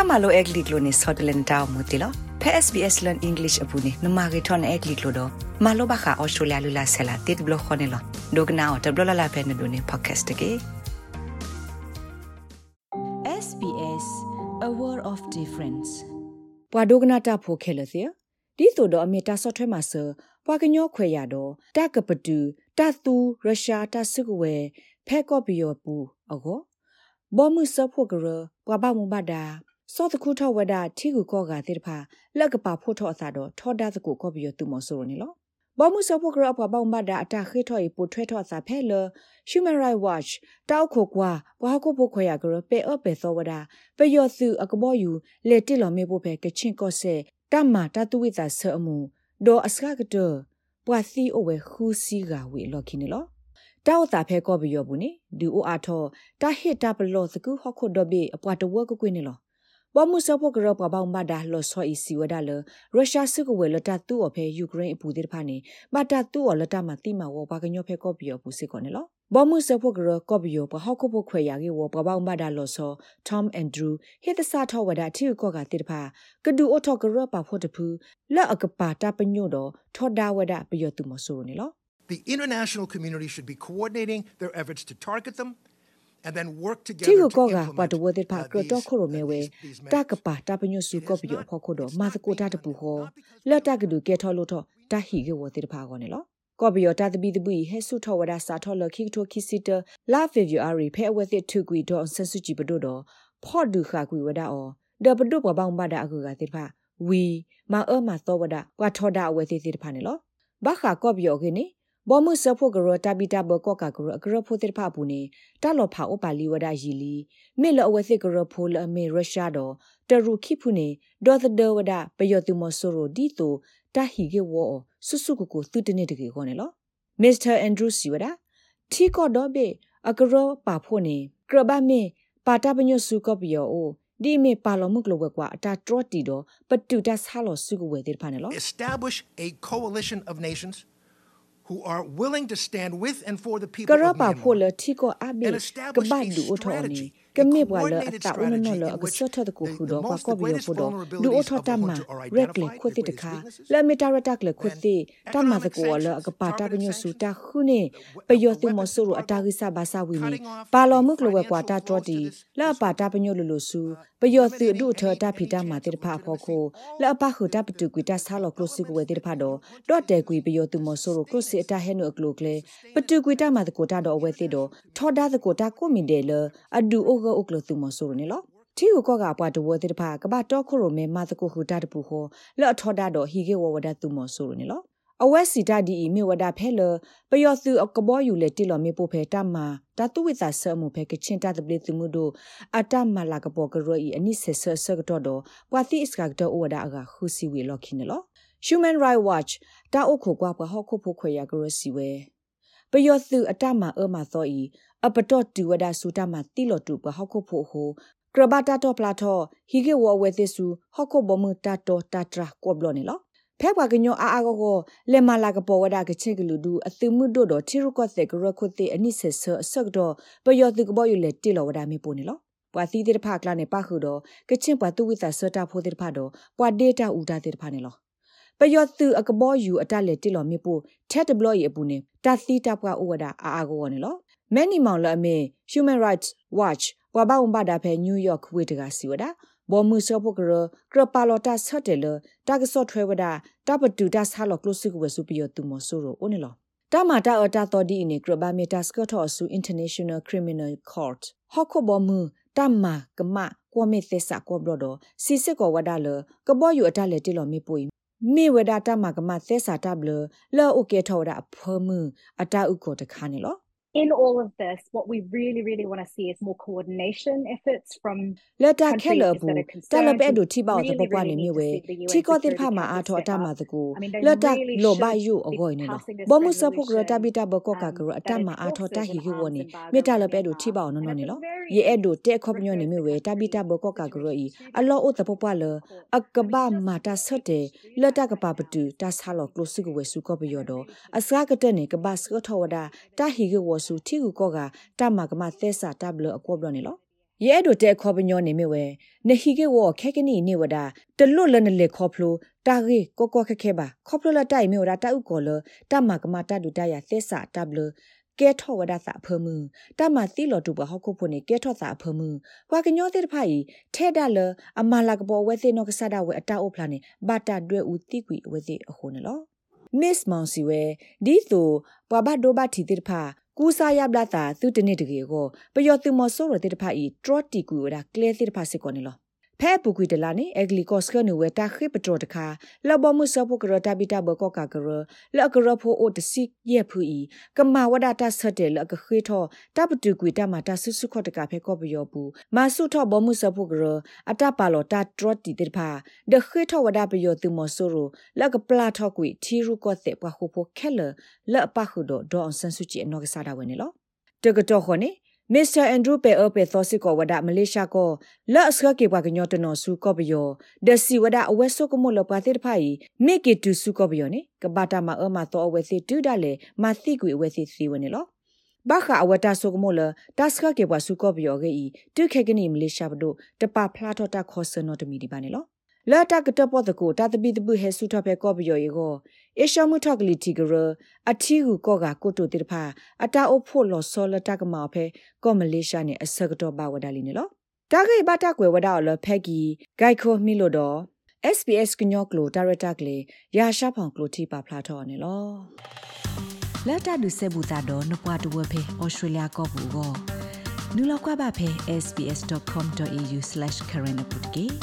Damalo eglidlo ni sodelen da mutila. Pe SBS Learn English abuni no mariton eglidlo do. Malo baha Australia lula sela tit blo khonelo. Dogna o tablo la pen do ni podcast ge. SBS A World of Difference. Wa dogna ta pho khelathia. Di to do amita software ma sir. Wa knyo khwe ya do. Ta kapatu ta tu Russia ta sugwe phe ko biyo pu ago. บ่มือเสือพวกเรอกว่าบ้ามุบาดา စောတခုထောဝဒထီကူကောကတိတဖာလက်ကပါဖို့ထောအသာတော့ထောဒတ်ကိုကောပီယောတူမဆိုရနေလောဘောမှုစဖို့ကရဘွာဘောမဒါအတာခေထောပိုထွဲထောအသာဖဲလ Human Rights Watch တောက်ခိုကွာဘွာကိုဖို့ခွေရကရပေအပေသောဝဒပယောစုအကဘောယူလေတိလောမေဖို့ဖဲကချင်းကော့ဆဲတမ္မာတတုဝိသာဆအမှုဒေါ်အစကကတပွာစီအိုဝဲခူးစီကဝေလော်ခိနေလောတောက်တာဖဲကောဘီယောဘူးနေဒူအိုအာထောတာဟစ်တာပလောစကူဟခုဒဘေအပွားတဝကကွေးနေလော ဘာမှုစဖို့ကရပပောင်မဒါလောဆောအီစီဝဒါလရုရှားစစ်ကဝဲလတတူအဖဲယူကရိန်းအပူတဲ့ဖာနေမတတူအလတမတိမဝဘာကညောဖဲကောပီယောပူစစ်ကောနေလောဘောမှုစဖို့ကရကော့ဘီယိုပဟောက်ခုဖို့ခွေရကေဝပပောင်မဒါလောဆော Tom Andrew ဟစ်တဆာထောဝဒတီကောကတိတဖာကဒူအထောကရပါဖို့တဖူလက်အကပါတာပညို့တော့ထောဒါဝဒပယောတူမဆိုနေလော The international community should be coordinating their efforts to target them and then work တီ together ကို to ကောက implement ပတ်တဝတဲ့ဖာ uh, ကရတော့ these, ခိုရ uh, မဲဝဲ these- these တ measures. ကပါတာပညုစုကောပီယောဖောက်ခိုတော့မာသကိုတာတပူဟောလက်တကဒူကဲထောလို့တော့တဟီကေဝတဲ့ဖာကောနေလောကော်ပီယောတာတပီတပူဟဲဆုထောဝဒစာထောလခိထိုခိစီတလာဖေဗူအာရီဖဲအဝဲတဲ့ထုကွီတော့ ဆဆူကြည့်ပဒိုတော့ဖော့ဒူခါကွီဝဒအောဒပဒုပဘောင်ဘဒအကူကတဲ့ဖာဝီမာအမသောဝဒကွာထောဒအဝဲတဲ့တဲ့ဖာနေလောဘခါကော်ပီယောကေနေဘောမှုစဖို့ကရတပိတဘကောကကရအကရဖို့တဲ့ဖာဘူးနေတာလောဖာဩပါလီဝဒရီလီမေလအဝဲစစ်ကရဖိုလအမေရုရှားတော့တရူခိဖုနေဒေါ်သဒဝဒပယောတုမဆိုရိုဒီတိုတဟီကေဝောဆုဆုကကိုသူတနေတကေခေါ်နေလောမစ္စတာအန်ဒရူးစီဝဒထီကောတော့ဘေအကရပါဖို့နေကရဘမေပါတာပညုစုကပယောအိုဒီမေပါလမှုကလဝကွာအတာထရတီတော့ပတူတဆာလောစုကဝဲတဲ့ဖာနေလော Establish a coalition of nations who are willing to stand with and for the က people ရ of ပါဖို့လ Myanmar. ထီကိုအဘေ And က establish ဘတ် a ဒူအထော်နီ strategy, က a မေဘဝလအ coordinated တာဦးနော်လ strategy in အက which စထတကို the- ခု the တော့ most- ကော the ဘီယ greatest ဖို့တော့ vulnerabilities ဒူအ of ထော် the တမ junta are ရက်လေ identified, ခွတ်တိတ the ခါ greatest weaknesses, လမီတာရတက်လေခွတ်တိတမတကိုလအကပါတာပညစုတာခုနေပယောတိမဆူရအတာဂိစဘာစာဝီနီပါလောမှုကလဝကွာတာတော်တီလပါတာပညလူလူစုပယောတိဒုထတာဖီတာမာတိတဖာဖို့ခိုလပခုတာပတူကွီတာဆာလောကလစီကိုဝဲတိတဖာတော့တော့တဲကွီပယောတိမဆူရကလစီအတာဟဲနုအကလုကလေပတူကွီတာမာတကိုတာတော့အဝဲတိတော့ထောဒါတကိုတာကိုမီတယ်လအဒူအိုဂအိုကလသူမဆူရနေလောတီကိုကောကပွားတဝတိတဖာကဘာတော့ခုရိုမဲမတကုဟူတာတပူဟောလော့ထောဒါတော့ဟီကေဝဝဒသူမဆူရနေလောအဝက်စီတာဒီမေဝဒဖဲလပယောစုအကဘောယူလေတိလောမေပိုဖဲတမတတုဝိသဆမှုဖဲကချင်းတတပလေသူမှုတို့အတမလာကဘောကရောဤအနိဆေဆဆကတော့တော့ပွာတိစကကတော့ဝဒအကခုစီဝေလော်ခိနေလော Human Rights Watch တာအုတ်ခိုကွာဘဟောက်ခုဖို့ခွေရကရစီဝဲ ပယောစုအတမအမသောဤအပတော့တူဝဒဆူတမတိလောတူဘဟောက်ခုဖို့ဟိုကရဘတာတော့ပလာထောဟီကေဝဝဲသစ်စုဟောက်ခုဘမတာတော့တာတရာကောဘလောနေလောဖဲကွာကညောအာအာကိုကိုလေမလာကပေါ်ဝဒကချင်းကလူဒူအသမှုတို့တော့တီရုကော့တဲ့ကရခုတ်တဲ့အနိဆက်ဆအဆက်တော့ပယောသူကဘောယူလေတီလောဝဒမေပိုနေလောပွာသီတဲ့ဖာကလာနေပါခုတော့ကချင်းပွာသူဝိသဆတာဖိုတဲ့ဖာတော့ပွာဒေတာဦးတာတဲ့ဖာနေလော ပယောသူအကဘောယူအတလေတီလောမေပိုတက်တဘလော့ရအပူနေတာသီတာပွာဩဝဒအာအာကိုနေလောမဲနီမောင်လအမေ Human Rights Watch ဘွာဘဝံဘာဒါဖဲ New York ဝေတကစီဝဒဘောမှုစောပုကရကရပါလောတာဆတ်တယ်လတာကစော့ထွဲဝဒတပတူတာဆာလောကလုစုကဝစုပီယတူမဆိုရိုအိုနေလောတမတာအတာတော်ဒီနေကရဘာမီတာစကထောဆူ International Criminal Court ဟော့ခဘောမှုတမကမကွမေသစ္စကောဘရဒစီစစ်ကောဝဒါလကဘောယူအတလေတီလောမီပွိ မေဝဒတမကမသစ္စတာဘလလောအိုကေထောဒါအဖမှုအတာဥကိုတခါနေလော in all of this, what we really, really want to see is more coordination efforts from လက်တာခဲလ countries ဘူး that are တလ concerned ပဲ who တို့ထိပေါတဲ့ really, ပပွား really နေ need မြ to ဝဲ see the UN ထိကောတဲ့ Security ဖမှာအား Council ထောအတ step မ up. တကူ I mean, they လက်တာ really လောဘ should ယူ be အကောနေနော် passing this ဘောမှုစဖို့ကရတ resolution, ပိတဘကောကကရ um, အတ that မအားထော enforces တ an ဟီဟဝ arms နေ embargo မေတ္တာ on လပဲတို့ Myanmar. ထိပေါနော် And နော် it's နေ a လော very ယေအဲ့တို့တဲ့ခေါပညိုနေ horrific မြဝဲတပိတ situation ဘကောကကရဤအလောဥတပပွားလအကဘာမာတာဆတ်တဲ့လက်တကပပတူတဆာလောကလုစုကဝဲစုကပယောတော့အစကတဲ့နေကဘစကထောဝဒတဟီကဝဆူထိကူကောကတမကမသဲစာတဘလအကောဘလနေလောရဲဒိုတဲခေါပညောနေမြဝဲနဟီကေဝခဲကနီနေဝဒတလွတ်လနလေခေါဖလိုတာရီကိုကိုခခဲပါခေါဖလိုလတိုင်မြဝဒတာဥကောလတမကမတဒူတရသစ္စာတဘလ ကဲထောဝဒသဖမှုတမသီလောတူဘဟခုဖို့နေကဲထောသဖမှုဘွာကညောတဲ့ဖိုင်ထဲဒါလအမလာကဘောဝဲစေနောကဆဒဝဲအတာအိုဖလာနေဘာတာဒွဲဦးတိကွီဝဲစေအခုနေလော Miss Monsi ဒီဆိုပွာဘဒိုဘတီတိဖာကူစာယဘလာတာသူတနေ့တကေကိုပယောသူမဆိုရတဲ့တဖာဤထရတီကူရာကလဲတဲ့တဖာစစ်ကောနေလော ဖဲပူကွီတလာနေအဂလီကော့စကနဝဲတာခိပတော်တခါလဘမှုစပုကရတာဘီတာဘကောကာကရလကရဖိုအိုတစီယေဖူဤကမဝဒတာဆတ်တယ်လကခေထောတပတူကွီတမတာဆုစုခော့တကဖဲကောပယောဘူးမာဆုထောဘမှုစပုကရအတပါလောတာထရတီတေဖာဒခေထောဝဒပယောသူမဆိုရလကပလာထောကွီထီရုကော့တဲ့ပခုဖိုခဲလလပခုဒဒေါန်ဆန်ဆုချီအနောကစားတာဝဲနေလောတကတော့ခေါ်နေ မစ္စတာအန်ဒရူးပေအပေသောစစ်ကောဝဒမလေးရှားကိုလော့စကကေဘကညောတနော်စုကောပယောဒစီဝဒအဝဲဆုကမလပတိတဖိုင်မေကေတူစုကောပယောနေကဘာတာမအမသောအဝဲစီတူဒါလေမသိကွေအဝဲစီစီဝနေလောဘာခအဝတာဆုကမလတတ်စကကေဘစုကောပယောဂေဤတုခေကနီမလေးရှားဘဒိုတပဖလာတော့တာခောဆနောတမီဒီပါနေလော လာတာကတပေါ်တကိုတာတပိတပုဟဲဆုထဖဲကောပယောယေကိုအေရှမှုထကလီတီဂရအထီဟုကောကကိုတိုတိတဖာအတာအိုဖို့လောဆောလတကမောဖဲကောမလေးရှားနေအစကတော့ပါဝဒါလီနေလောတာဂေဘတာကွယ်ဝဒါလောဖဲကီဂိုက်ခိုမီလိုတော့ SBS ကညောကလိုဒါရတာကလေးရာရှာဖောင်ကလိုတီပါဖလာတော့နေလောလက်တာဒုဆေဘူတာတော့နပွားတဝဖေဩစတြေးလျကောဘူကိုနူလောက်ကွာပါဖေ sbs.com.au/current update